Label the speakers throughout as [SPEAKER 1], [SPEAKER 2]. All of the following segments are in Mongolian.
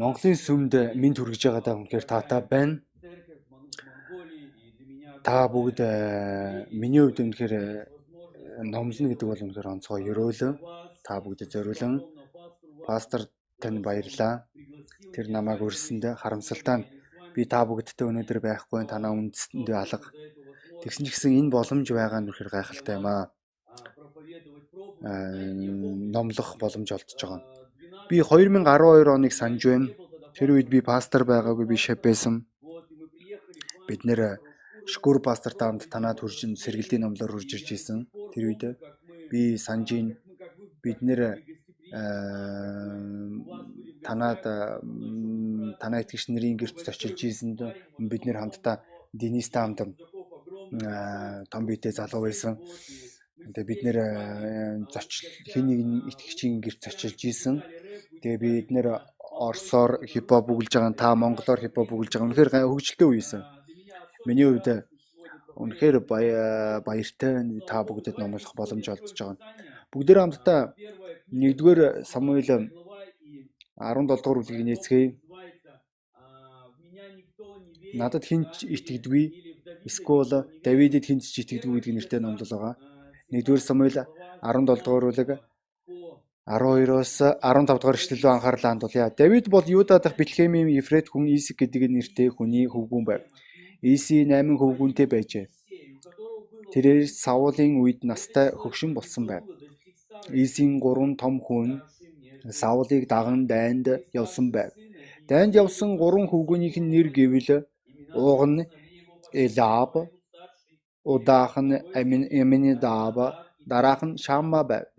[SPEAKER 1] Монголын сүмд минь хүргэж байгаадаа үнэхээр таатай байна. Та бүгд э, миний хувьд үнэхээр э, номлоно гэдэг бол үнэхээр онцгой ёроолоо. Та бүгдэд зориулан пастор тань баярлаа. Тэр намайг өрсөнд харамсалтай нь би та бүгдтэй өнөөдөр байхгүй танаа үндэстэндээ алга. Тэгсэн ч гэсэн энэ боломж байгаа нь үнэхээр гайхалтай юм аа. Номлох боломж олдож байгаа. Би 2012 оныг санаж байна. Тэр үед би пастор байгаагүй би шеф байсан. Бид нэр Шүкүр пастор таамд танаа төржин сэргэлтийн номлоор хурж ирж исэн. Тэр үед би санжийн бид нэр танаад танаа итгэгч нарын гэрт очилж ийсэнд бид нэр хамтдаа Денис таамд том биетэй залуу байсан. Тэгээ бид нэр зочил хэн нэгэн итгэгчийн гэрт очилж ийсэн. Тэгээ бид нэр Оросоор хипхоп бүгэлж байгаа та монголоор хипхоп бүгэлж байгаа. Үнэхээр хөгжилтэй үе байсан. Миний хувьд үнэхээр баяртай та бүгдэд номлох боломж олдож байгаа. Бүгдээр хамтдаа 1-р Самуэль 17 дугаар бүлгийг нээцгээе. Надад хинч итгэдэггүй эсвэл Давидэд хинч ч итгэдэггүй гэдэг нэртэй номлол байгаа. 1-р Самуэль 17 дугаар бүлэг 12-оос 15 дугаар эшлэлөө анхаарлаа хандуулъя. Давид бол Юда дахь Бэтлехемийн Ефрет хүн Исик гэдэг нэртэй хүний хөвгүүн байв. Иси 8 хөвгүүнтэй байжээ. Тэрээр Саулын үед настай хөгшин болсон байв. Исийн 3 том хүн Саулыг даган дайнд явсан байв. Дайнд явсан 3 хөвгүүнийх нь нэр гэвэл ууг нь Элаб, удаах нь Аминадаб, дараах нь Шамма байв.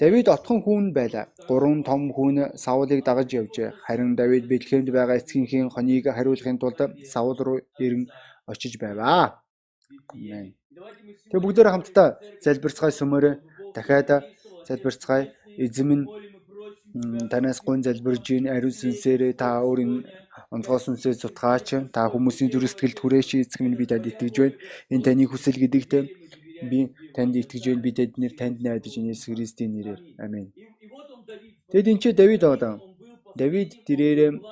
[SPEAKER 1] Давид отхон хүүн байлаа. Гурван том хүүн Саулыг дагаж явжээ. Харин Давид Бэтлехемд байгаа эцгийнхээ хоныг хариулахын тулд Саул руу ирэн очиж байваа. Амен. Тэгээ бүгдээр хамтдаа залбирцгаая сүмээрээ дахиад залбирцгаая. Эзэм нь танаас гон залбирж ийн ариун сүнсээрээ та өөрийн онцгой сүнсээ цутгаач. Та хүмүүсийн зүрх сэтгэлд хүрээч эзэм нь би танд итгэж байна. Энэ таны хүсэл гэдэгт Би танд итгэж байна. Би тэднэр танд найдаж Иесус Христийн нэрээр. Амен. Тэгэд энэ ч Давид байгаа. Давид тэрээр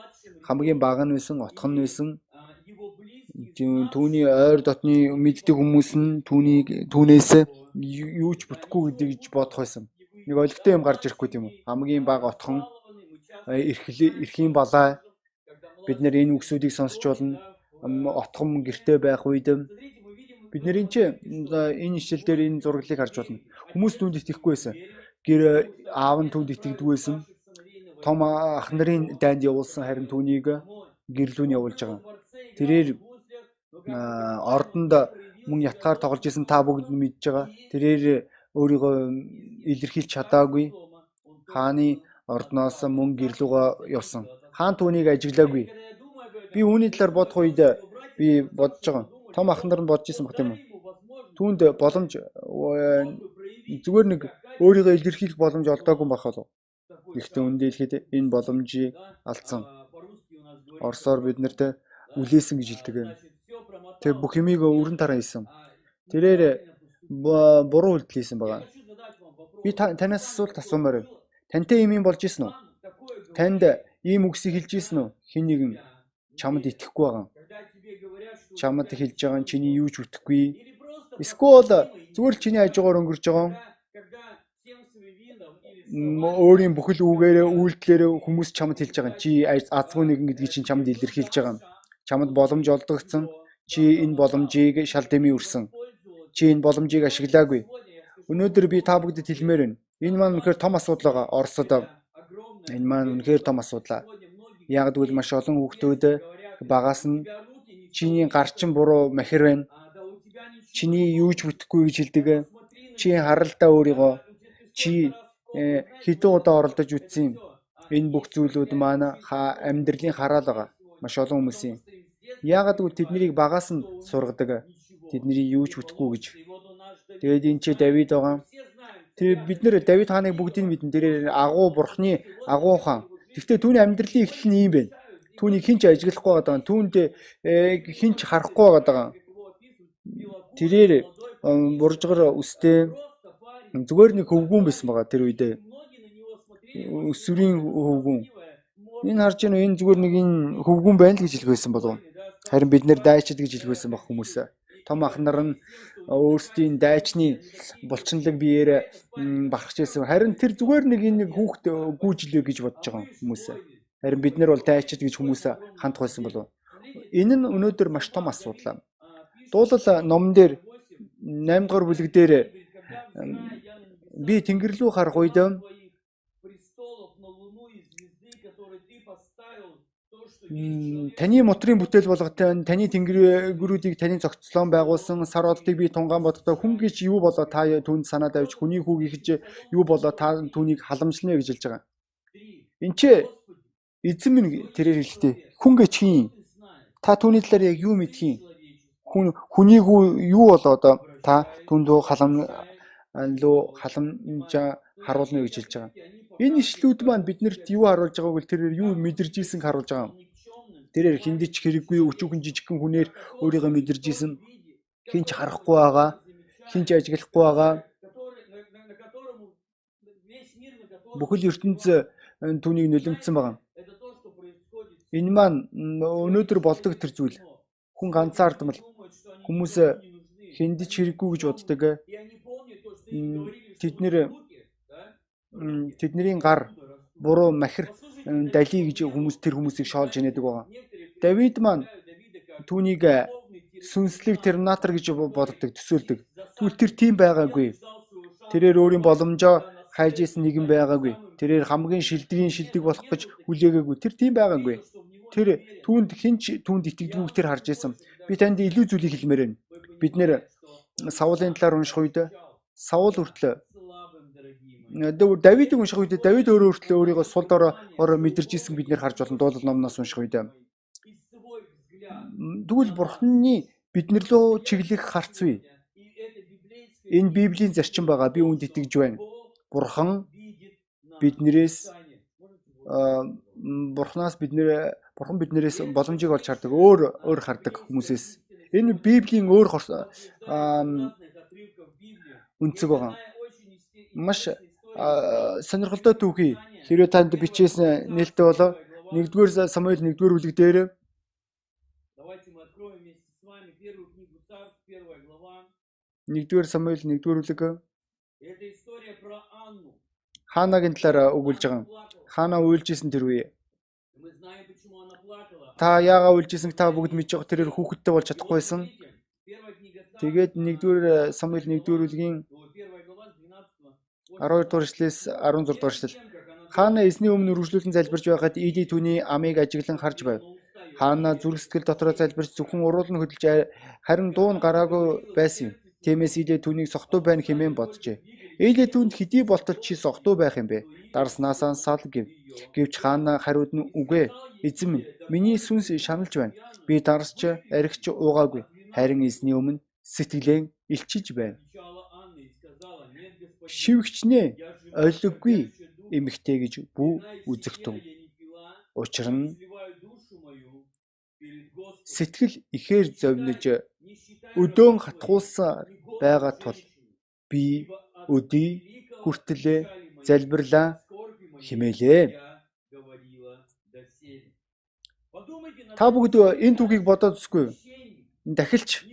[SPEAKER 1] хамгийн бага нь байсан, отхон нь байсан. Түүний ойр дотны мэддэг хүмүүс нь түүнийг түүнээс юу ч бүтэхгүй гэдгийг бодох байсан. Нэг олигтой юм гарч ирэхгүй тийм үү? Хамгийн бага отхон эрхлийн балаа бид нэр энэ үгсүүдийг сонсч болно. Отхон гэрте байх үед Бид нэр энэ энэ ишил дээр энэ зураглалыг харж байна. Хүмүүс түнд итгэхгүй байсан. Гэр аав нь түнд итгэдэггүй байсан. Том ах нарын дайнд явуулсан харин түүнийг гэрлүүн явуулж байгаа. Тэрээр ордонд мөн ятгаар тоглож исэн та бүгд мэдж байгаа. Тэрээр өөрийгөө илэрхийлж чадаагүй. Хааны ордноос мөн гэрлүүгөө явсан. Хаан түүнийг ажиглаагүй. Би үүний талаар бодох үед би бодож байгаа том ах нар нь бодож исэн баг тийм үү. Түүнд боломж зүгээр нэг өөрийгөө илэрхийлэх боломж олдоогүй байх болов. Гэхдээ үндэлхэд энэ боломжийг алдсан. Орсоор бид нарт үлээсэн гэж хэлдэг. Тэг бүх юмыг өрн тараа хийсэн. Тэрээр буруу үйлдэл хийсэн байгаа. Би танаас асуулт асуумаар байна. Тантай юм юм болж исэн үү? Танд ийм үгсийг хэлж исэн үү? Хин нэгэн чамд итгэхгүй байгаа чамд хэлж байгаа нь чиний юу ч үтгэхгүй. Эсвэл зүгээр л чиний хажуугаар өнгөрч байгаа өөрийн бүхэл үгээрээ үйлдэлээрээ хүмүүс чамд хэлж байгаа чи азгүй нэгэн гэдгийг чинь чамд илэрхийлж байгаа. Чамд боломж олдогдсон. Чи энэ боломжийг шал дэмий үрсэн. Чи энэ боломжийг ашиглаагүй. Өнөөдөр би та бүгдэд хэлмээр байна. Энэ маань үнэхээр том асуудал байгаа. Оросод энэ маань үнэхээр том асуудал. Яг гэвэл маш олон хүүхдүүд багаас нь чиний гарчин буруу махир байна. Чиний юу ч бүтэхгүй гэж хэлдэг. Чи харалтаа өөрийгөө чи э, хэдэн удаа оролдож үтсэн юм. Энэ бүх зүйлүүд маань амьдралын хараал байгаа. Маш олон хүмүүсийн. Яагаад гэвэл тэднийг багаас нь сургадаг. Тэдний юу ч бүтэхгүй гэж. Тэгээд энэ чи Давид байгаа. Тэр бид нэр Давид хааныг бүгдийг мэдэн. Тэр агуу бурхны агуу хаан. Гэхдээ түүний амьдралын эхлэл нь юм байна түүнийг хинч ажиглахгүй байгаа. Түүнд э, хинч харахгүй байгаа. Тэрээр буржгар үстэй зүгээр нэг хөвгүүн байсан байгаа тэр үедээ. Өсвөрийн хөвгүүн. Энэ харж байна энэ зүгээр нэг энэ хөвгүн байна л гэж байсан болов. Харин бид нэр дайчид гэж байсан баг хүмүүсээ. Том ах нар нь өөрсдийн дайчны булчинлаг биеэр багч ирсэн. Харин тэр зүгээр нэг энэ хүүхд гүйжлээ гэж бодож байгаа хүмүүсээ. Харин бид нар бол дайчид гэж хүмүүсээ хандх байсан болов. Энэ нь өнөөдөр маш том асуудал. Дуулал номон дээр 8 дугаар бүлэг дээр би тэнгэр рүү харах үед таны мотрын бүтээл болготой таны тэнгэрүүдийг таны зохицлон байгуулсан сар оддыг би тунгаан бодохдоо хүн гэж юу болоо та түүнд санаа давж хүний хүүг ихж юу болоо та түүнийг халамжлана гэж хэлж байгаа. Энд чи эзэн минь тэрээр хэлдэг. Хүн гэж хин та түүний талаар яг юу мэдхийн? Хүн хүнийг юу болоо одоо та түүндөө халам лөө халамжаа харуулна гэж хэлж байгаа. Энэ ишлүүд маань биднэрт юу харуулж байгааг бол тэрээр юу мэдэрж ийсэнг харуулж байгаа юм. Тэрээр хиндич хэрэггүй өчүүхэн жижигхэн хүнээр өөрийгөө мэдэрж исэн хинч харахгүй байгаа, хинч ажиглахгүй байгаа. Бүхэл ертөнц түүнийг нөлөмцсөн байгаа. Энэ маань өнөөдөр болдог тэр зүйл. Хүн ганцаардмал хүмүүс хиндич хэрэггүй гэж боддог. Тэд нэр тэдний гар буруу махир дали гэж хүмүүс тэр хүмүүсийг шоолж инээдэг байгаа. Давид маань түүнийг э, сүнслэг терминатор гэж боддог, төсөөлдөг. Тэгвэл тэр тийм байгаагүй. Тэрээр өөрийн боломжоо хайж исэн нэгэн байгаагүй. Тэрээр хамгийн шилдгийн шилдэг болох гэж хүлээгээгүй. Тэр тийм байгаагүй. Тэр түүнд хинч түүнд итгэдэггүй тэр харж исэн. Би танд илүү зүйлийг хэлмээр байна. Бид нэр Саулын талаар унших үед Саул хүртэл Давид унших үед Давид өөрөө өөртөө өөрийгөө сул дорой мэдэрч исэн бид нэр харж болно дуулал номноос унших үед. Тэгвэл бурхны биднэр лөө чиглэх харц бий. Энэ Библийн зарчим байгаа. Би үүнд итгэж байна. Бурхан биднэрээс бурхнаас биднэр бурхан биднэрээс боломжийг олж хардаг. Өөр өөр хардаг хүмүүсээс. Энэ Библийн өөр үнцэг байгаа. Маш сонирхолтой түүхий хэрвээ танд бичээсэн нээлттэй болоо 1-р Самуэль 1-р бүлэг дээр Нэгдүгээр Самуэль 1-р бүлэг Ханагийн талаар өгүүлж байгаа. Хана уйлжсэн тэр үе. Та яагаад уйлжсэн та бүгд мэдж байгаа тэрээр хүүхэдтэй болж чадахгүйсэн. Тэгээд 1-р Самуэль 1-р бүлгийн 12 дугаар эшлээс 16 дугаар эшлэл. Хаана эзний өмнө үргэлжлүүлэн залбирж байхад Иди түүний амийг ажиглан харж байв. Хаана зүрх сэтгэл дотроо залбирч зөвхөн уруулан хөдөлж харин дуун гараагүй байсан юм. Тиймээс Иди түүнийг сохтуу байна хэмээн боджээ. Эли түүнд хэдий болтол чи сохтуу байх юм бэ? Дарснасаа сал гэв. Гэвч хаана хариуд нь үгүй. Эзэн минь миний сүнс шаналж байна. Би дарсч аригч уугаагүй. Харин эзний өмнө сэтгэлэн илчиж байна шивгчнээ ойлгоггүй эмэгтэй гэж бүү үзэх тун. Учир нь сэтгэл ихээр зовниж өдөөн хатгуулсан байгаа тул би өдий хүртлээ залбирлаа химээлээ. Та бүгд энэ түүхийг бодоод үзгүй. Дахилч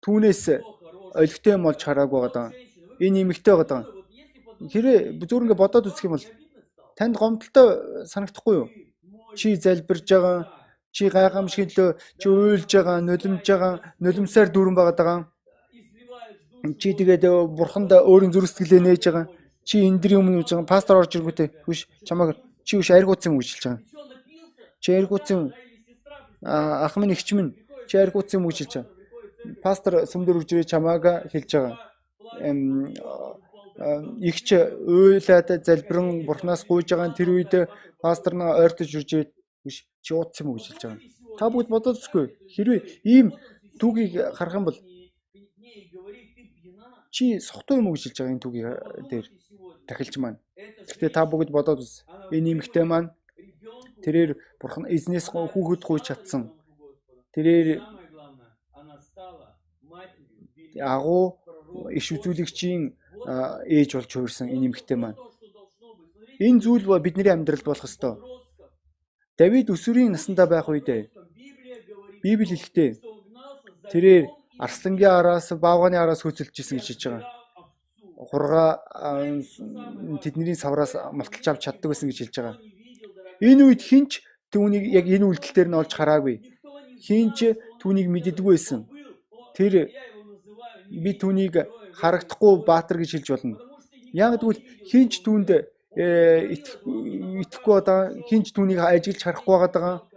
[SPEAKER 1] түүнээс ойлгохтой юм болж хараагүй байгаа энэ эмэгтэй байгаа. Хэрэг зүгээр ингээд бодоод үзэх юм бол танд гомдолтой санагдахгүй юу? Чи залбирж байгаа, чи гайхамшигт лөө чи уйлж байгаа, нулимж байгаа, нулимсаар дүүрэн байгаа даа. Чи тэгээд бурханд өөрийн зүрх сэтгэлээ нээж байгаа. Чи эндрийн өмнө үж байгаа пастор орж ирэнгүүтээ хүш чамаг чи хүш гэж хэлж байгаа. Чи аригууцсан ах минь эгч минь чи гэж хэлж байгаа. Пастор сүмдөр үрж ирээ чамаага хэлж байгаа игч уйлаад залбирэн бурхнаас гуйж байгаа тэр үед пастор наа ойртож үржээд биш чи уудсан хэлж байгаа. Та бүгд бодоод үзгүй. Хэрвээ ийм түүгийг харах юм бол чи сохтой юм уу гэж хэлж байгаа энэ түүгийн дээр тахилч маань. Гэхдээ та бүгд бодоод үз. Энэ нэмэгтэй маань тэрээр бурхан эзнээс хүүхэд гуйж чадсан. Тэрээр агуу иш үзүүлэгчийн ээж болж хувирсан энэ эмэгтэй маань. Энэ зүйл ба бидний амьдралд болох ёстой. Давид өсвөрийн насндаа байх үед Библи хэлэхдээ тэрээр арслангийн араас баавганы араас хөцөлжсэн гэж хэлж байгаа. Хурга тэдний савраас малталж авч чаддаг байсан гэж хэлж байгаа. Энэ үед хинч түүнийг яг энэ үйлдэл дээр нь олж хараагүй. Хинч түүнийг мэддэггүй байсан. Тэр би түүнийг харагдахгүй баатар гэж хэлж болно. Яг тэгвэл хинч түүнд э, итгэхгүй одоо хинч түүнийг ажиглж харахгүй байгаа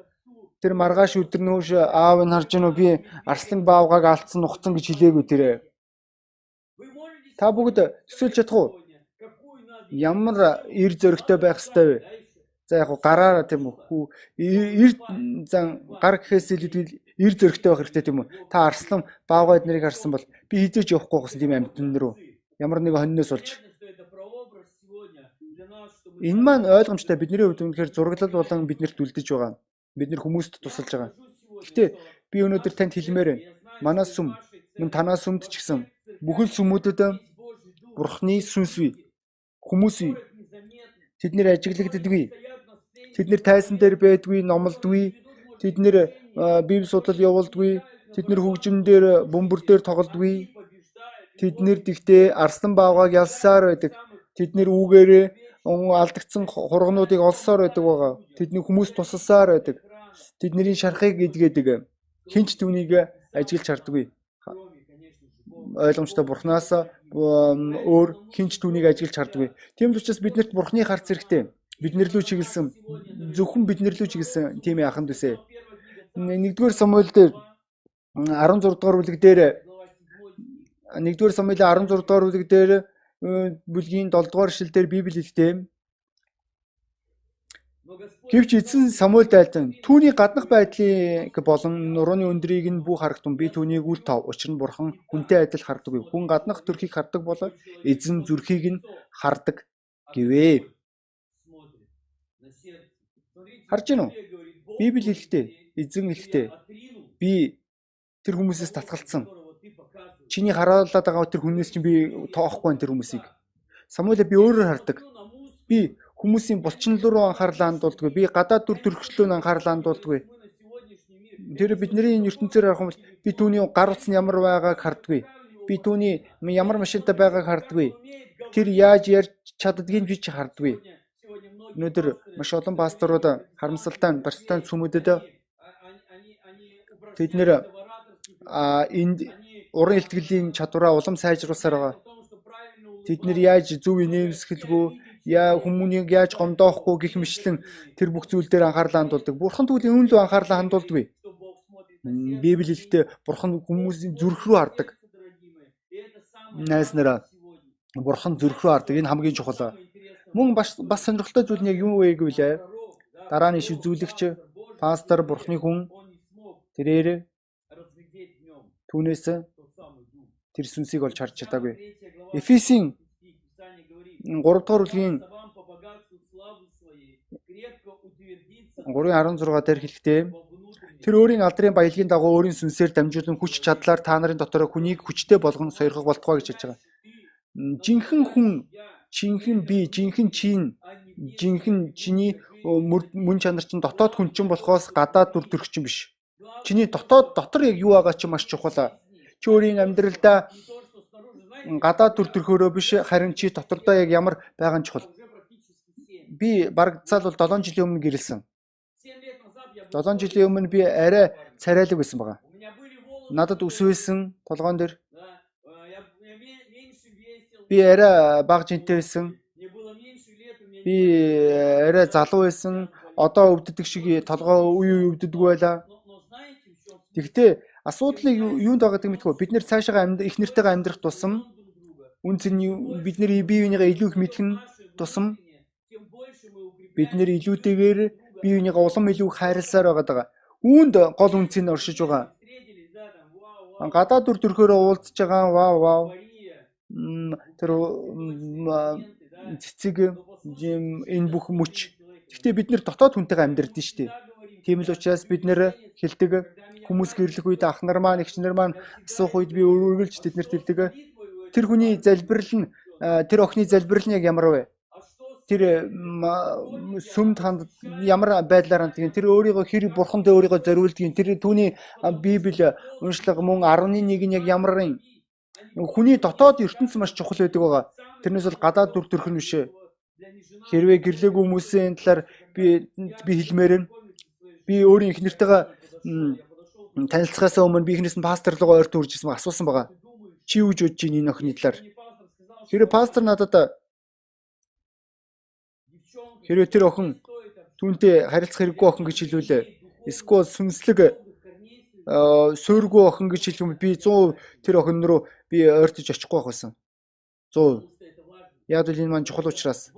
[SPEAKER 1] тэр маргааш өдрнөөш аав нь харж гэнэ би арслан баавгааг алдсан нухцсан гэж хэлээгүй тэр. Та бүгд төсөөлж чадах уу? Ямар эр зөрөгтэй байх ёстой вэ? За яг гараараа тийм үү? Эр зан гар гэхээс илүүдээл эр зөрөгтэй байх хэрэгтэй тийм үү? Та арслан баавгаа эднэрийг харсан бол би хизээч явахгүй гэсэн тийм амьтан руу ямар нэг хоньноос олж Энэ маань ойлгомжтой бидний хувьд үнэхээр зураглал болон биднэрт үлдэж байгаа бид нэр хүмүүст тусалж байгаа. Гэхдээ би өнөөдөр танд хэлмээр байна. Манай сүм мөн танаас сүмд ч гэсэн бүхэл сүмүүдэд Бурхны сүнс бий. Хүмүүс бий. Тэд нэр ажиглагддаггүй. Тэд нэр тайсан дээр байдгүй, номлодгүй. Тэд нэр библи судлал явуулдаггүй. Тэд нэр хөгжим дээр бөмбөр дээр тоглодгүй. Тэд нэр тэгтээ арслан баавгааг ялсаар байдаг. Тэд нэр үүгээрээ алдагдсан хургнуудыг олсоор байдаг байгаа. Тэдний хүмүүс тусалсаар байдаг. Тэдний шархыг эдгээдэг. Хинч түүнийг ажиглж хардаггүй. Ойлгомжтой бурхнаас өөр хинч түүнийг ажиглж хардаггүй. Тийм учраас биднэрт бурхны харц хэрэгтэй. Биднэр лүү чиглэсэн зөвхөн биднэр лүү чиглэсэн тийм аханд үсэ. Нэгдүгээр Самуэль дээр 16 дугаар бүлэг дээр нэгдүгээр Самуэль 16 дугаар бүлэг дээр бүлгийн 7 дугаар эшлэлдэр Библи хэлдэг Гэвч эзэн Самуэль дайлдан түүний гаднах байдлыг болон нурууны өндрийг нь бүх харагтун би түүнийг үл тав. Учир нь бурхан хүнтэй адил хардаггүй. Хүн гаднах төрхийг хардаг бол эзэн зүрхийг нь хардаг гэвэ. Харж гин үү? Библи хэлэхдээ эзэн хэлэхдээ би тэр хүмүүсээс татгалцсан. Чиний хараалаад байгаа тэр хүнээс чинь би тоохгүй тэр хүмүүсийг. Самуэль би өөрөөр хардаг. Би хүмүүсийн булчин руу анхаарлаа хандуулдаггүй. Би гадаад төр төрхчлөө анхаарлаа хандуулдаггүй. Тэр бидний энэ ертөнцөөр харах юм бол би түүний гар утас нь ямар байгааг харддаггүй. Би түүний ямар машинтай байгааг харддаггүй. Тэр яаж ярьж чаддгийг би ч харддаггүй. Өнөөдөр маш олон пасторууд харамсалтай барьцтай сүмүүдэд тэд нэр а энд уран ихтгэлийн чадвараа улам сайжруулсаар байгаа. Тэд нэр яаж зөв инээмсэглгүй яа хүмүүнийг яаж гомдоохгүй гих мэтлэн тэр бүх зүйл дээр анхаарлаа хандуулдаг. Бурхан тэгвэл энэ лөө анхаарлаа хандуулдаггүй. Библи хэлэхдээ бурхан хүмүүсийн зүрх рүү хардаг. Найс нараа бурхан зүрх рүү хардаг. Энэ хамгийн чухал. Мөн бас бас сонирхолтой зүйл нь яг юу вэ гэвэл дараа нь иш үзүүлэгч пастор бурхны хүн тэрээр түүнээс тэр сүнсийг олж харж чадаагүй. Эфесийн 3 дугаар бүлгийн 3:16 дээр хэлэхдээ тэр өөрийн алдрын баялагын дагуу өөрийн сүнсээр дамжуулан хүч чадлаар та нарын дотор хүнийг хүчтэй болгон сойрхох болтугай гэж хэлж байгаа. Жинхэнэ хүн, жинхэнэ би, жинхэнэ чин, жинхэнэ чиний мөн чанар чинь дотоод хүн чинь болохоос гадаад дүр төрх чинь биш. Чиний дотоод дотор яг юу байгаа чи маш чухал. Чи өөрийн амьдралдаа гадаад төр төрхөөрөө биш харин чи дотордоо яг ямар байгаа нь чухал. Би баг цаал бол 7 жилийн өмнө гэрэлсэн. 7 жилийн өмнө би арай царайлаг байсан байгаа. Надад байсан толгоон дээр. Би арай бага жинтэй байсан. Би арай залуу байсан. Одоо өвддөг шиг толгоо үе үе өвддөг байлаа. Тэгвэл асуудлыг юунд байгаа гэдэг мэдгүй. Бид нэр цаашаа их нэртэйгээ амьдрах тусам Үн цэн бидний бие биенийгээ илүү их мэдэх нь тусам бид нэр илүүтэйгээр бие биенийгээ улам илүү хайрласаар байгаа. Үүнд гол үнцийг оршиж байгаа. Гадаад дүр төрхөөрөө уулзж байгаа вау вау. Тэр цэцэг энэ бүх мөч. Гэхдээ бид нэр дотоод хүнтэйгээ амьдрдэн шүү дээ. Тийм л учраас бид нэр хэлдэг хүмүүс гэрлэх үед ах нар маань эгч нар маань асуух үед би өргөлж тэднэрт хэлдэг тэр хүний залбирал нь тэр охины залбирал нь яг ямар вэ? тэр сүмд ханд ямар байдлаар ханддаг тэр өөрийгөө хэр бурханд өөрийгөө зориулдаг тэр түүний библи уншлага мөн 11-ийг нь яг ямарын хүний дотоод ертөнц маш чухал байдаг байгаа. Тэрнээс бол гадаад дүр төрх нь биш. Хэрвээ гэрлээгүй хүмүүсийн талаар би би хэлмээр нь би өөрийн их нэртэйгээ танилцахаас өмнө би ихнээс нь пастор руу ойртон үрж ирсэн асуусан байгаа. Чи юу гэж бодож байна энэ охины талаар? Хэрэв пастор надад хэрвээ тэр охин түүнтэй харилцах хэрэггүй охин гэж хэлвэлээ. Эсвэл сүнслэг суургүй охин гэж хэлэх юм би 100 тэр охин руу би ойртож очихгүй байх байсан. 100. Яг л энэ маань чухал учраас.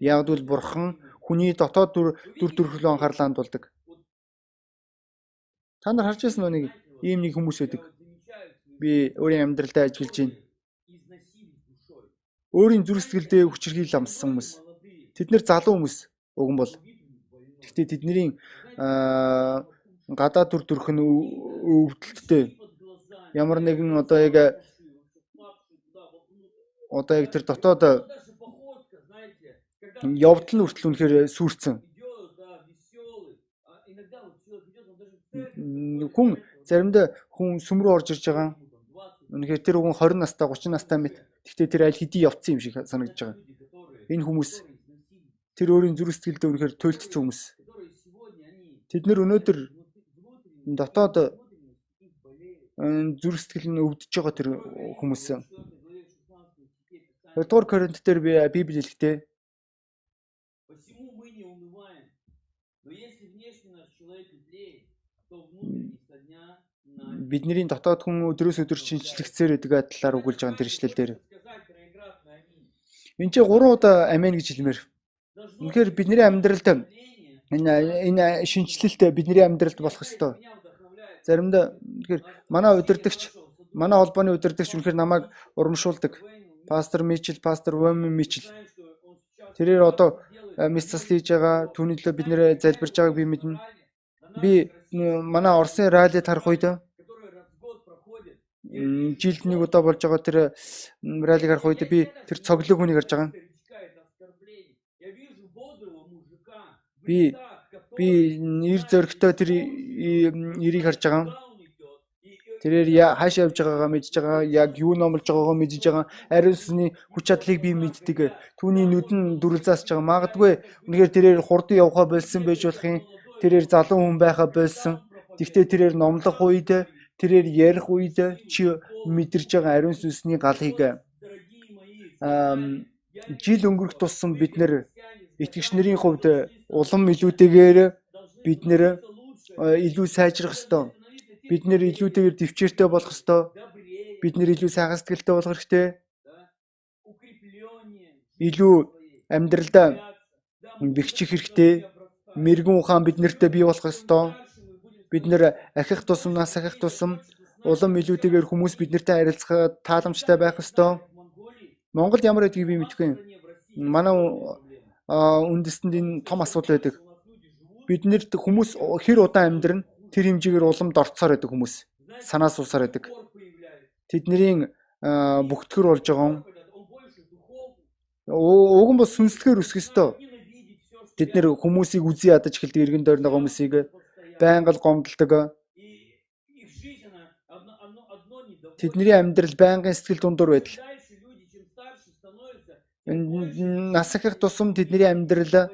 [SPEAKER 1] Яг л бурхан хүний дотоод дүр төрхлөө анхаарлаа хандуулдаг. Та нар харж байсан нэг ийм нэг хүмүүс байдаг. Би өөрийн амьдралдаа ажиллаж байна. Өөрийн зүрх сэтгэлдээ хүчрхийл амссан хүмүүс. Тэд нэр залуу хүмүүс уган бол. Гэхдээ тэдний гадаа төр төрх нь өвдөлттэй. Ямар нэгэн одоо яг одоо яг тэр дотоод явдал нь хүртэл үнэхээр сүрцэн. Хүн заримдаа хүн сүм рүү орж ирж байгаа. Үнэхээр тэр хүн 20 настай 30 настай мэт. Гэхдээ тэр аль хэдийн явцсан юм шиг санагдаж байгаа. Энэ хүмүүс тэр өөрийн зүрх сэтгэлдээ үнэхээр туйлдсан хүмүүс. Тэд нэр өнөөдөр дотоод зүрх сэтгэл нь өвдөж байгаа тэр хүмүүс. 2 дугаар Коринт дээр би Библи хэлэхдээ бидний дотоод хүн өдрөөс өдөр шинжлэгцээр гэдэг талаар өгүүлж байгаа тэр ишлэл дээр. Энд чинь 3 удаа амен гэж хэлмээр. Үнэхээр бидний амьдралд энэ энэ шинжлэлт бидний амьдралд болох ёстой. Заримдаа үнэхээр манай удирдахч, манай холбооны удирдахч үнэхээр намайг урамшуулдаг. Пастор Мичл, пастор Воми Мичл. Тэрээр одоо мис заслиж байгаа түүний төлөө бид нэр залбирж байгааг би мэднэ. Би манай Оросын раллид харах үед жилд нэг удаа болж байгаа тэр раллиг харах үед би тэр цоглог хүнийг харж байгаа. Би би нэр зөрөгтэй тэр нэрийг харж байгаа. Тэрээр хаашаа явж байгаагаа мэдж байгаа, яг юу номлож байгаагаа мэдж байгаа, ариун сүнсний хүч чадлыг би мэддэг. Түүний нүд нь дүрэл заасж байгаа. Магадгүй үнэхээр тэрээр хурдан явхаа болсон байж болох юм. Тэрээр залуу хүн байхаа болсон. Тэгвэл тэрээр номлох үед тэрээр ярих үед чи мэдэрж байгаа ариун сүнсний галыг жил өнгөрөх тусам бид нэр итгэгч нарын хувьд улам илүүтэйгээр бид нэр илүү сайжрах ёстой. Бид нэр илүүтэйгээр төвчээртэй болох ёстой. Бид нэр илүү сайхан сэтгэлтэй болох хэрэгтэй. Илүү амьдралдаа бэхжих хэрэгтэй. Мэргэн ухаан бид нартэй бий болох ёстой бид нэр ахих тусамнаас ахих тусам улам илүүтэйгээр хүмүүс биднэртэй харилцах тааламжтай байх ёстой. Монгол ямар байдгийг би мэдэхгүй юм. Манай үндэстэнд энэ том асуудал байдаг. Биднэрт хүмүүс хэр удаан амьдрна тэр хэмжээгээр уламд орцоор байдаг хүмүүс. Санаа суусаар байдаг. Тэдний бүгтгэр болж байгаа юм. Уг нь бас сүнслэгээр өсөх ёстой. Тэд нэр хүмүүсийг үзий ядаж эхэлдэг иргэн дойрны хүмүүсийг байнга л гомдолдог. Тэдний амьдрал байнгын сэтгэл дундуур байдал. Нас ихэх тусам тэдний амьдрал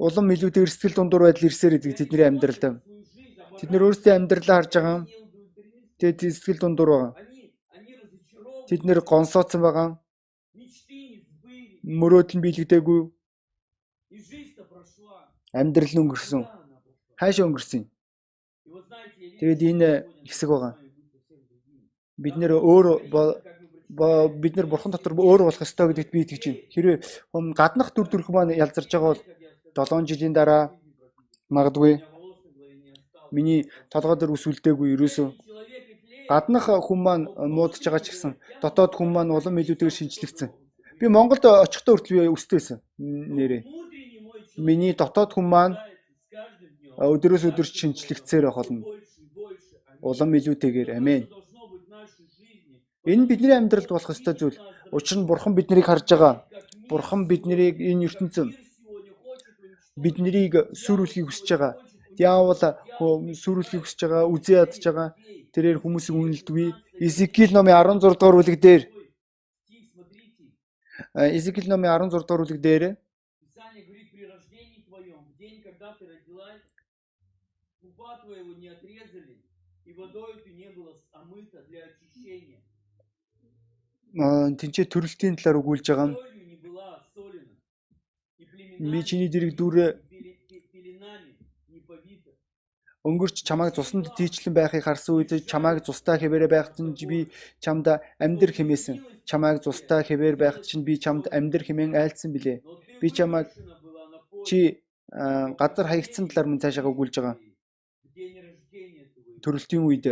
[SPEAKER 1] улам илүүтэйгээр сэтгэл дундуур байдал ирсээр идэг тэдний амьдралд. Тэд нэр өөрсдийн амьдралаа харж байгаа. Тэгээд сэтгэл дундуур байгаа. Тэд нэр гонсооцсон байгаа. Мөрөөдөл нь биелэгдээгүй. Амьдрал нь өнгөрсөн хаашаа өнгөрсөн юм. Тэгээд энэ хэсэг байгаа. Бид нэр өөр бид нар бурхан дотор өөр болох ёстой гэдэгт би итгэж байна. Хэрвээ гаднах дүр төрх маань ялзарч байгаа бол 7 жилийн дараа магадгүй миний толгой дээр ус үлдээгүй ерөөсөө гаднах хүн маань муудаж байгаа ч гэсэн дотоод хүн маань улам илүүтэйгээр шинжлэгдсэн. Би Монголд очихдоо хүртэл би өстэй байсан нэрээ. Миний дотоод хүн маань өдрөөс өдөр шинжлэгцээр байх болно. Улам илүүтэйгээр амен. Энэ бидний амьдралд болох ёстой зүйл. Учир нь бурхан биднийг харж байгаа. Бурхан биднийг энэ ертөнцийн биднийг сүрүүлэхийг хүсэж байгаа. Диавол сүрүүлэхийг хүсэж байгаа, үзээ ядж байгаа. Тэрээр хүмүүсийг үнэлдэггүй. Изекил номын 16 дугаар бүлэг дээр Изекил номын 16 дугаар бүлэг дээр пупа твоего не отрезали, и водою ты не была омыта для очищения. Тинчээ төрөлтийн талаар өгүүлж байгаа юм. Би чиний дэрэг дүрээ өнгөрч чамайг цуснд тийчлэн байхыг харсан үед чамайг цустай хэвээрээ байхад чинь би чамд амьдр хэмээсэн. Чамайг цустай хэвээр байхад чинь би чамд амьдр хэмээн айлцсан билээ. Би чамайг чи газар хаягдсан талаар мөн цаашаа өгүүлж байгаа. Төрөлтийн үед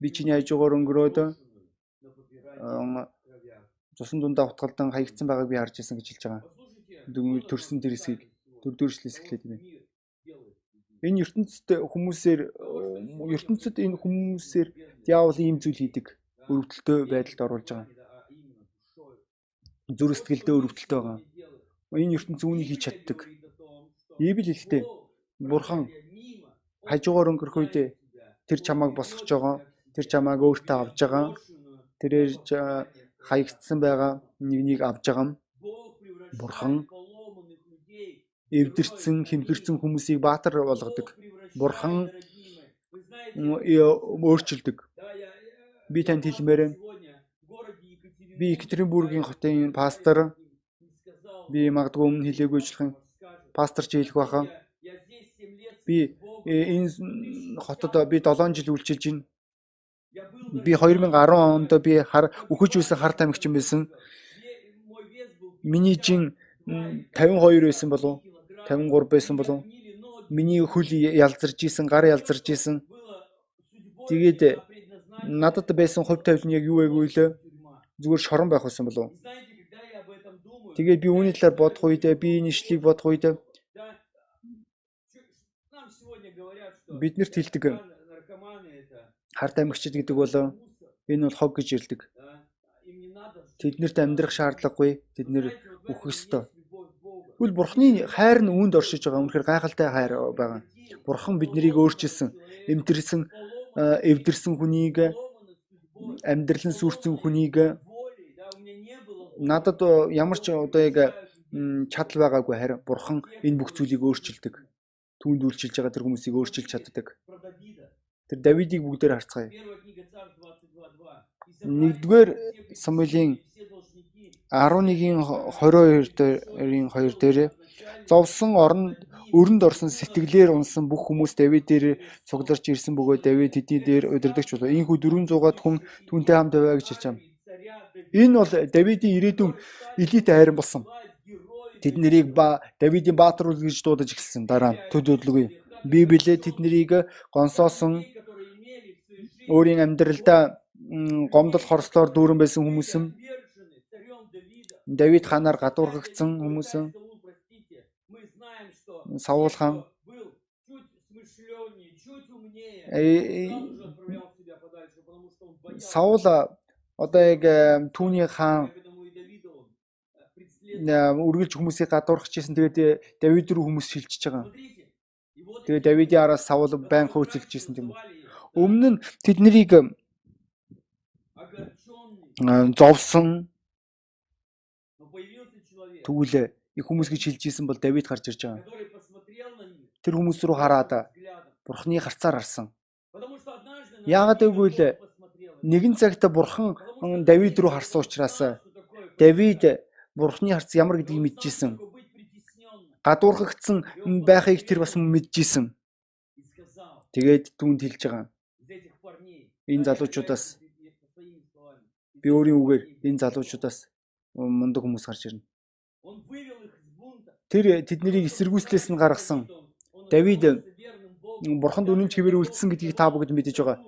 [SPEAKER 1] би чиний хажуугаар өнгөрөөд цусан дундаа утгалдан хаягдсан байгааг би харж ирсэн гэж хэлж байгаа. Төрсөн тэр хэсгийг дөрөвдүршлээс эхлээд байна. Энэ ертөнцид хүмүүсээр ертөнцид энэ хүмүүсээр диавол ийм зүйл хийдэг. Өрөвдөлтөө байдалд оруулж байгаа. Зүр сэтгэлдээ өрөвдөлтөө байгаа. Энэ ертөнц үүнийг хийж чаддаг. Библи хэлэхдээ Бурхан хажуугаар өнгөрөх үед тэр чамааг босгож байгаа. Тэр чамааг өөртөө авж байгаа. Тэрээр хаягдсан байгаа нэгнийг авж байгаа. Бурхан эвдэрсэн, хэмхэрсэн хүмүүсийг баатар болгодог. Бурхан өөрчилдөг. Би танд хэлмээр би Екатеринбургийн хотын пастор би магадгүй өмнө хэлээгүй ажиллах юм. Пастор ч хэлэх байхаа. Би э, энэ хотод би 7 жил үйлчилж байна. Би 2010 онд би хар үхэж үйсэн хар тамхичин байсан. Миний жин 52 байсан болов 53 байсан болов миний хөл ялзарж исэн, гар ялзарж исэн. Тэгээд надад байсан хувь тавилт нь яг юу вэ гэвэл зүгээр шорон байх байсан болов. Тэгээд би үүний талаар бодох үедээ би энэ ишлийг бодох үедээ биднэрт хэлдэг харт амьгчд гэдэг бол энэ бол хог гэж ирдэг. Тэднэрт амьдрах шаардлагагүй. Тэд нэр үхэх ёстой. Тэгвэл бурхны хайр нь үүнд оршиж байгаа. Үнэхээр гайхалтай хайр байгаа. Бурхан биднийг өөрчилсөн, эмтэрсэн, эвдэрсэн хүнийг амьдралын сүрцэн хүнийг надад ямар ч одоо яг чадал байгаагүй харин бурхан энэ бүх зүйлийг өөрчилдөг түүнд үйлчилж байгаа тэр хүмүүсийг өөрчилж чаддаг. Тэр Давидыг бүгдээр харцгаая. Нэгдүгээр Самуэлийн 11-ийн 22 дээрийн 2 дээр зовсон орон өрөнд орсон сэтгэлээр унсан бүх хүмүүс Давид дээр цугларч ирсэн бөгөөд Давид тэдний дээр удирдахч болов. Ийхүү 400-аад хүн түүнтэй хамт байваа гэж хэлж байна. Энэ бол Давидын ирээдүйн элит айран болсон тэд нарыг ба Давидын баатар үл гэж дуудаж эхэлсэн. Дараа нь төдөөдлөгүй. Библиэд тэд нарыг гонсоосон өөрийн амьдралдаа гомдол хорслоор дүүрэн байсан хүмүүс юм. Давид ханаар гадуурхагдсан хүмүүс юм. Саул хаан Саул одоо яг түүний хаан үргэлж хүмүүсийг гадуурхаж ирсэн. Тэгээд Давид руу хүмүүс шилжиж байгаа. Тэгээд Давидын араас Саул байн хөөцөлж ирсэн үү. Өмнө нь тэднийг зовсон тэгвэл их хүмүүс гэж хэлж исэн бол Давид гарч ирж байгаа. Тэр хүмүүс рүү хараад Бурхны харцаар харсан. Яагаад гэвэл нэгэн цагт Бурхан Давид руу харсан учраас Давид Бурхны харц ямар гэдгийг мэдчихсэн. Гадуурхагдсан байхыг тэр бас мэдчихсэн. Тэгээд түүнд хэлж байгаа. Энэ залуучуудаас би өөрийн үгээр энэ залуучуудаас мундаг хүмүүс гарч ирнэ. Тэр тэднийг эсэргүүцлээс нь гаргасан. Давид бурханд үнэн чигээр үлдсэн гэдгийг та бүгд мэдэж байгаа.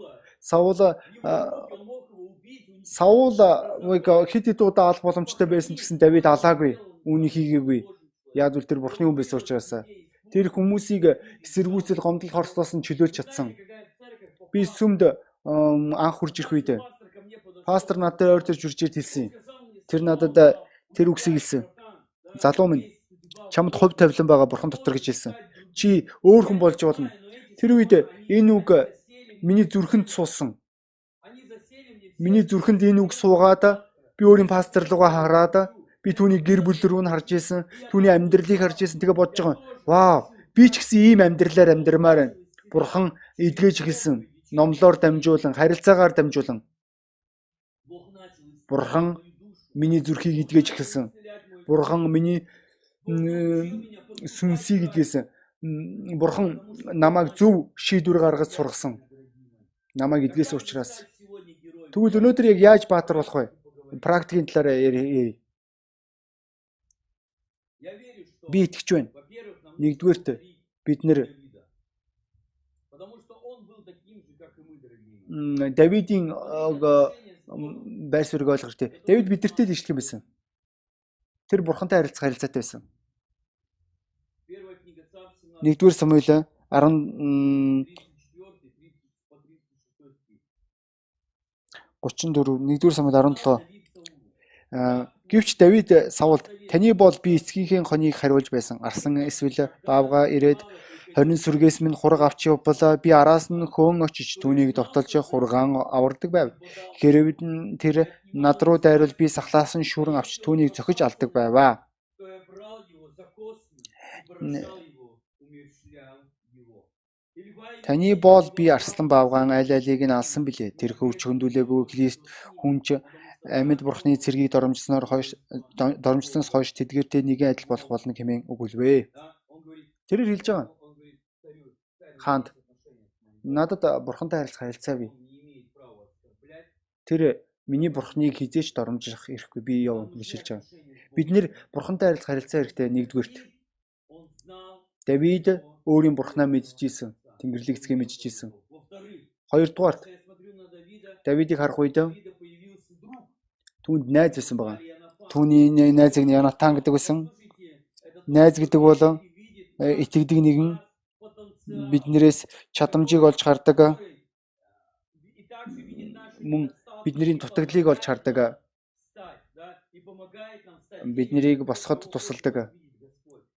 [SPEAKER 1] Саул Саул нэг хэд хэд удаа алах боломжтой байсан ч гэсэн Давид алаагүй. Үүнийг хийгээгүй. Яг үл тэр бурхны хүн байсан учраас тэр хүмүүсийг эсэргүүцэл гомдол хорслоос нь чөлөөлж чадсан. Би сүмд анх хурж ирэх үед пастор надад ойр төрж үржээд хэлсэн. Тэр надад Тэр үгсийг хэлсэн. Залуу минь чамд хувь тавилан байгаа бурхан дотор гэж хэлсэн. Чи өөр хүн болж болно. Тэр үед энэ үг миний зүрхэнд суусан. Миний зүрхэнд энэ үг суугаад би өөрийн пастор руугаа хараад би түүний гэр бүл рүү нь харж исэн. Түүний амьдралыг харж исэн. Тэгээ бодож байгаа. Вау, би ч гэсэн ийм амьдралаар амьдрмаар байна. Бурхан эдгэж хэлсэн. Номлоор дамжуулан, харилцаагаар дамжуулан. Бурхан миний зүрхийг эдгэж эхэлсэн. Бурхан миний сүнсийг эдгэсэн. Бурхан намайг зөв шийдвэр гаргаж сургасан. Намайг эдгэсэн учраас. Тэгвэл өнөөдөр яг яаж баатар болох вэ? Практикийн талаар ярив. Би итгэж байна. Нэгдүгээрт бид нэр Давидын байр суурийг ойлгох хэрэгтэй. Давид бидэртэй л юм байсан. Тэр бурхантай харилцах харилцаатай байсан. Нэгдүгээр Самуил 10 34 нэгдүгээр Самуил 17 Гэвч Давид Саулд таны бол би эцгийнхээ хоныг хариулж байсан. Арсан эсвэл баавга ирээд 20 сүргээс минь хураг авч явбала би араас нь хөөн очиж түүнийг довтолж хургаан авардаг байв. Хэрвээ тэр над руу дайрвал би сахлаасан шүүрэн авч түүнийг зохиж алдаг байваа. Таны боол би арслан баавгаан айл айлыг нь алсан билээ. Тэр хөв чөндүүлээгүй Христ хүнч амьд бурхны цэргийг доромжсноор хойш доромжсноос хойш тэдгэртэй нэгэн адил болох болно хэмээн өгүүлвэ. Тэрээр хэлж байгаа хаанд надад бурхантай харилцах харилцаа бий. Тэр миний бурхныг хизээч доромжих ирэхгүй би яв гэж хэлж байгаа. Бид нэр бурхантай харилцах харилцаа хэрэгтэй нэгдүгürt. Давид өөрийн бурхнаа мэдчихсэн. Тэнгэрлэг эцгээ мэдчихсэн. Хоёрдугаарт Давидыг харах үед түүнд найз байсан байгаа. Түүний найзыг Янатан гэдэг байсан. Найз гэдэг бол итгэдэг нэгэн биднээс чадамжийг олж хардаг мөн бидний дутагдлыг олж хардаг биднийг босгоход тусалдаг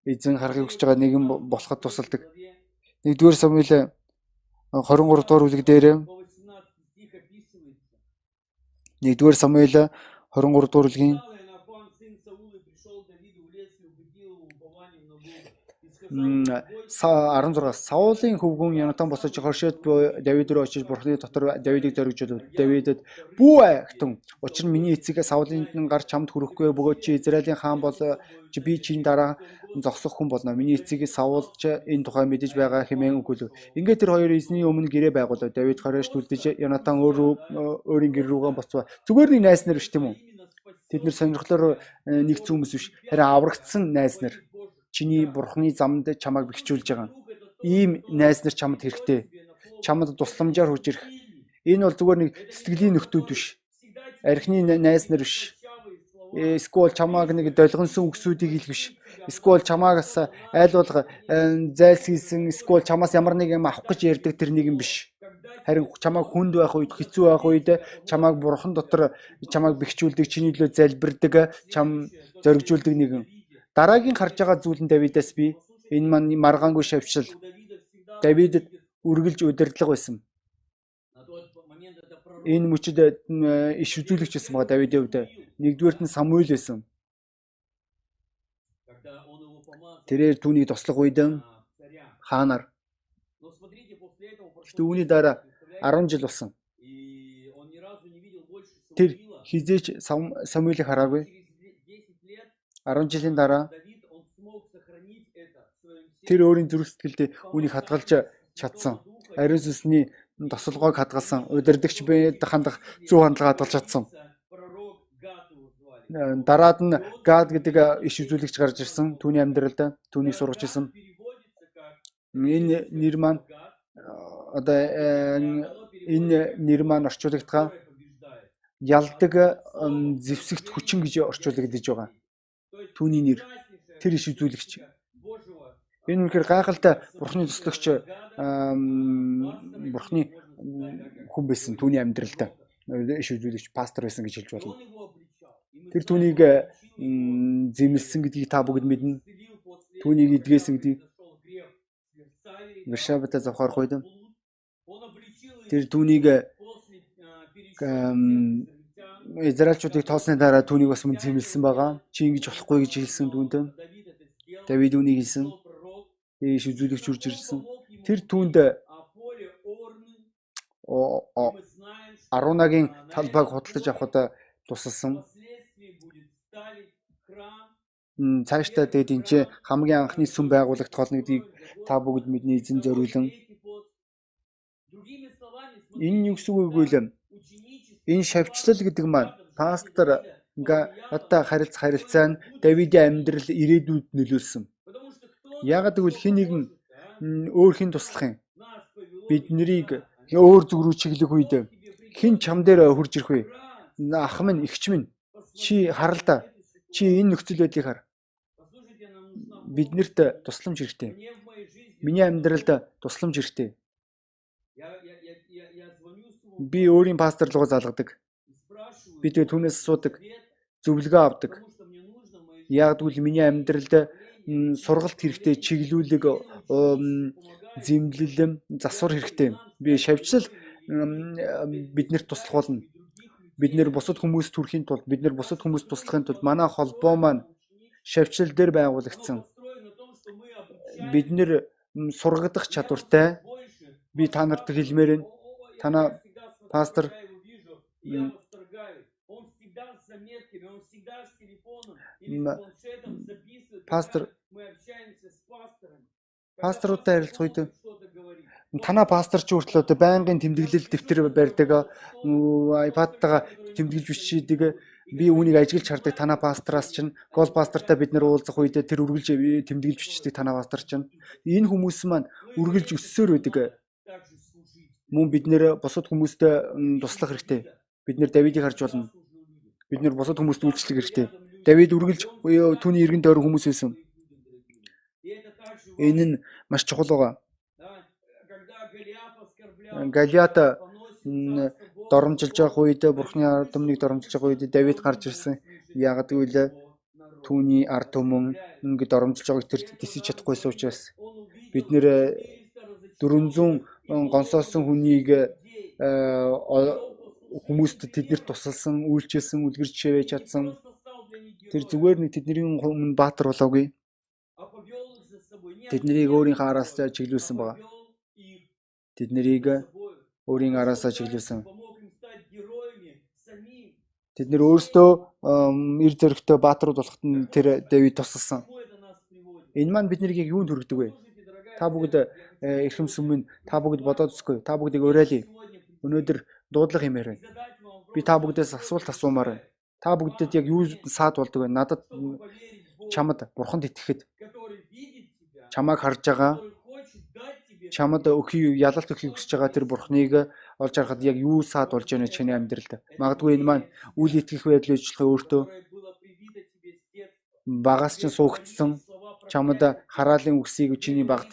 [SPEAKER 1] эзэн харахыг хүсэж байгаа нэгэн болоход тусалдаг нэгдүгээр Самуил 23 дугаар бүлэг дээр нэгдүгээр Самуил 23 дугаар бүлгийн 16 Саулын хөвгүн Янатан босож хоршоод Давид руу очиж Бурхны дотор Давидыг зоригжуулв. Давидэд "Бүү ахтун. Учир нь миний эцэг Саулын гар чамд хүрэхгүй бөгөөд чи Израилийн хаан бол чи би чинь дараа зогсох хүн болно. Миний эцэг Саул ч энэ тухай мэдэж байгаа хэмээн өгүүлв. Ингээд тэр хоёр эзний өмнө гэрээ байгуулав. Давид хороош түлдэж Янатан өөрөө өөрийн гэр рүүгээ буцав. Зүгээр нэг найс нар биш тийм үү? Тэд нэр сонирхлоор нэгцэн хүмүүс биш. Харин аврагдсан найс нар чиний бурхны замд чамайг бэхжүүлж байгаа. Ийм найз нар чамд хэрэгтэй. Чамд тусламжаар хурж ирэх. Энэ бол зүгээр нэг сэтгэлийн нөхдүүд биш. Архины найз нар биш. Эсвэл чамааг нэг долгонсон үгсүүдийг хэлэх биш. Эсвэл чамаагаас айл болго зайлсхийсэн эсвэл чамаас ямар нэг юм авах гэж ярьдаг тэр нэг юм биш. Харин чамааг хүнд байх үед хэцүү байх үед чамааг бурхан дотор чамааг бэхжүүлдэг, чиний төлөө залбирдаг, чам зоригжуулдаг нэгэн Дараагийн харж байгаа зүйл нь Давидаас би энэ маань маргаангүй шавьшил Давидэд үргэлж удирдлага байсан. Энэ мөчөд иш үзүүлэгч байсан байгаа Давидын хувьд. Нэгдүгээрт нь Самуиль байсан. Тэрээр түүний тослох үед хаанаар. Гэтэ үүний дараа 10 жил болсон. Тэр хизээч Самуилийг хараагүй 10 жилийн дараа тэр өөрийн зүрх сэтгэлдээ үнийг хадгалж чадсан. Ариун сүнсний тосолгоог хадгалсан. Удирдахч бэд хандах зөв хандлага хадгалж чадсан. Дараад нь Гад гэдэг иш үзүүлэгч гарч ирсэн. Түүний амьдралд түүнийг сургаж ирсэн. Энэ нэр маань одоо энэ нэр маань орчуулагдгаа ялдаг зэвсэгт хүчин гэж орчуулагдж байгаа түүний нэр тэр иш үзүүлэгч. Энэ үнэхээр гайхалтай бурхны төслөгч бурхны хүн байсан түүний амьдралд иш үзүүлэгч пастор байсан гэж хэлж болно. Тэр түүнийг зэмлсэн гэдгийг та бүгд мэднэ. Түүнийг эдгээсэн гэдгийг Варшавата завхаарах үед тэр түүнийг Израильчуудыг тоосны дараа түүнийг бас мөн зэмлсэн байгаа. Чи ингэж болохгүй гэж хэлсэн түүнд. Давид үүнийг хэлсэн. Ийш үзүүлэгч үрж ирсэн. Тэр түүнд Арунагийн талбайг худалдаж авахд тусалсан. Цаашдаа тэгээд энэ ч хамгийн анхны сүм байгуулагдах болно гэдгийг та бүгд мэдний эзэн зориулан энэ юу гэсэн үг вэ энэ шавьчлал гэдэг маань пастор одоо харилцах харилцаа нь Давидын амьдрал ирээдүйд нөлөөлсөн. Яагаад гэвэл хин нэгэн өөр хин туслах юм. Бид нарыг өөр зүг рүү чиглэх үед хин чам дээр хурж ирэх вэ? Ах минь, эгч минь чи харалда. Чи энэ нөхцөл байдлыг хар. Биднэрт тусламж хэрэгтэй. Миний амьдралд тусламж хэрэгтэй. Би өөрийн пастор руу залгадаг. Би тэгээ түүнээс асуудаг. Зөвлөгөө авдаг. Яг гэвэл миний амьдралд сургалт хэрэгтэй, чиглүүлэг, зэмлэлэм, засвар хэрэгтэй. Би шавьчлал биднэрт туслах болно. Бид нэр бусад хүмүүст төрхийн тулд бид нэр бусад хүмүүст туслахын тулд манай холбоо маань шавьчлал дээр байгуулагдсан. Бид нэр сургадах чадвартай. Би та нарт хэлмээр нь танаа пастор. Пастор. Пасторуудтай харилцах үед танаа пастор ч хүртэл одоо байнгын тэмдэглэл дэвтэр барьдаг iPad-тайгаа тэмдэглэж бичдэг би үүнийг ажиглаж хардаг танаа пастраас чинь гол пастортай бид нэр уулзах үед тэр үргэлж тэмдэглэж бичдэг танаа пастор чинь. Энэ хүмүүс маань үргэлж өссөөр байдаг мөн бид нэр бусад хүмүүстэй туслах хэрэгтэй бид нэр Давидыг харж болно бид нэр бусад хүмүүст үйлчлэх хэрэгтэй Давид үргэлж түүний эргэн тойрон хүмүүс байсан Энэ нь маш чухал байгаа. Галиат доромжилж явах үед Бурхны ард түмнийг доромжилж явах үед Давид гарч ирсэн. Яг гэвэл түүний ард түмэн ингэ доромжилж байгааг тэр тисэж чадахгүйсэн учраас бид нэр 400 гонсоосон хүнийг хүмүүст тэднэрт тусалсан, үйлчилсэн, үлгэрч шивэж чадсан. Тэр зүгээр нэг тэдний өмнө баатар болоогүй тэднийг өөрийнхөө араасаа чиглүүлсэн байгаа. Тэднийг өөрийн араасаа чиглүүлсэн. Тэд нэр өөрсдөө эр зөрөгтэй бааtruуд болоход нь тэр Давид тусалсан. Энэ маань биднийг яг юунд хүргэдэг вэ? Та бүгд эрхэм сүмэн та бүгд бодоод үзгүй. Та бүгдийг уриалъя. Өнөөдөр дуудлага юм ярина. Би та бүгдээс асуулт асуумаар байна. Та бүгдэд яг юу саад болдог вэ? Надад чамд бурханд итгэхэд чамайг харж байгаа чамд өхий ялалт өхийг хүсэж байгаа тэр бурхныг олж харахад яг юу саад болж байна чиний амьдралд. Магадгүй энэ маань үл итгэх байдлын ажиллагаа өөртөө багаас ч суугдсан чамд хараалын үгсийг чиний багт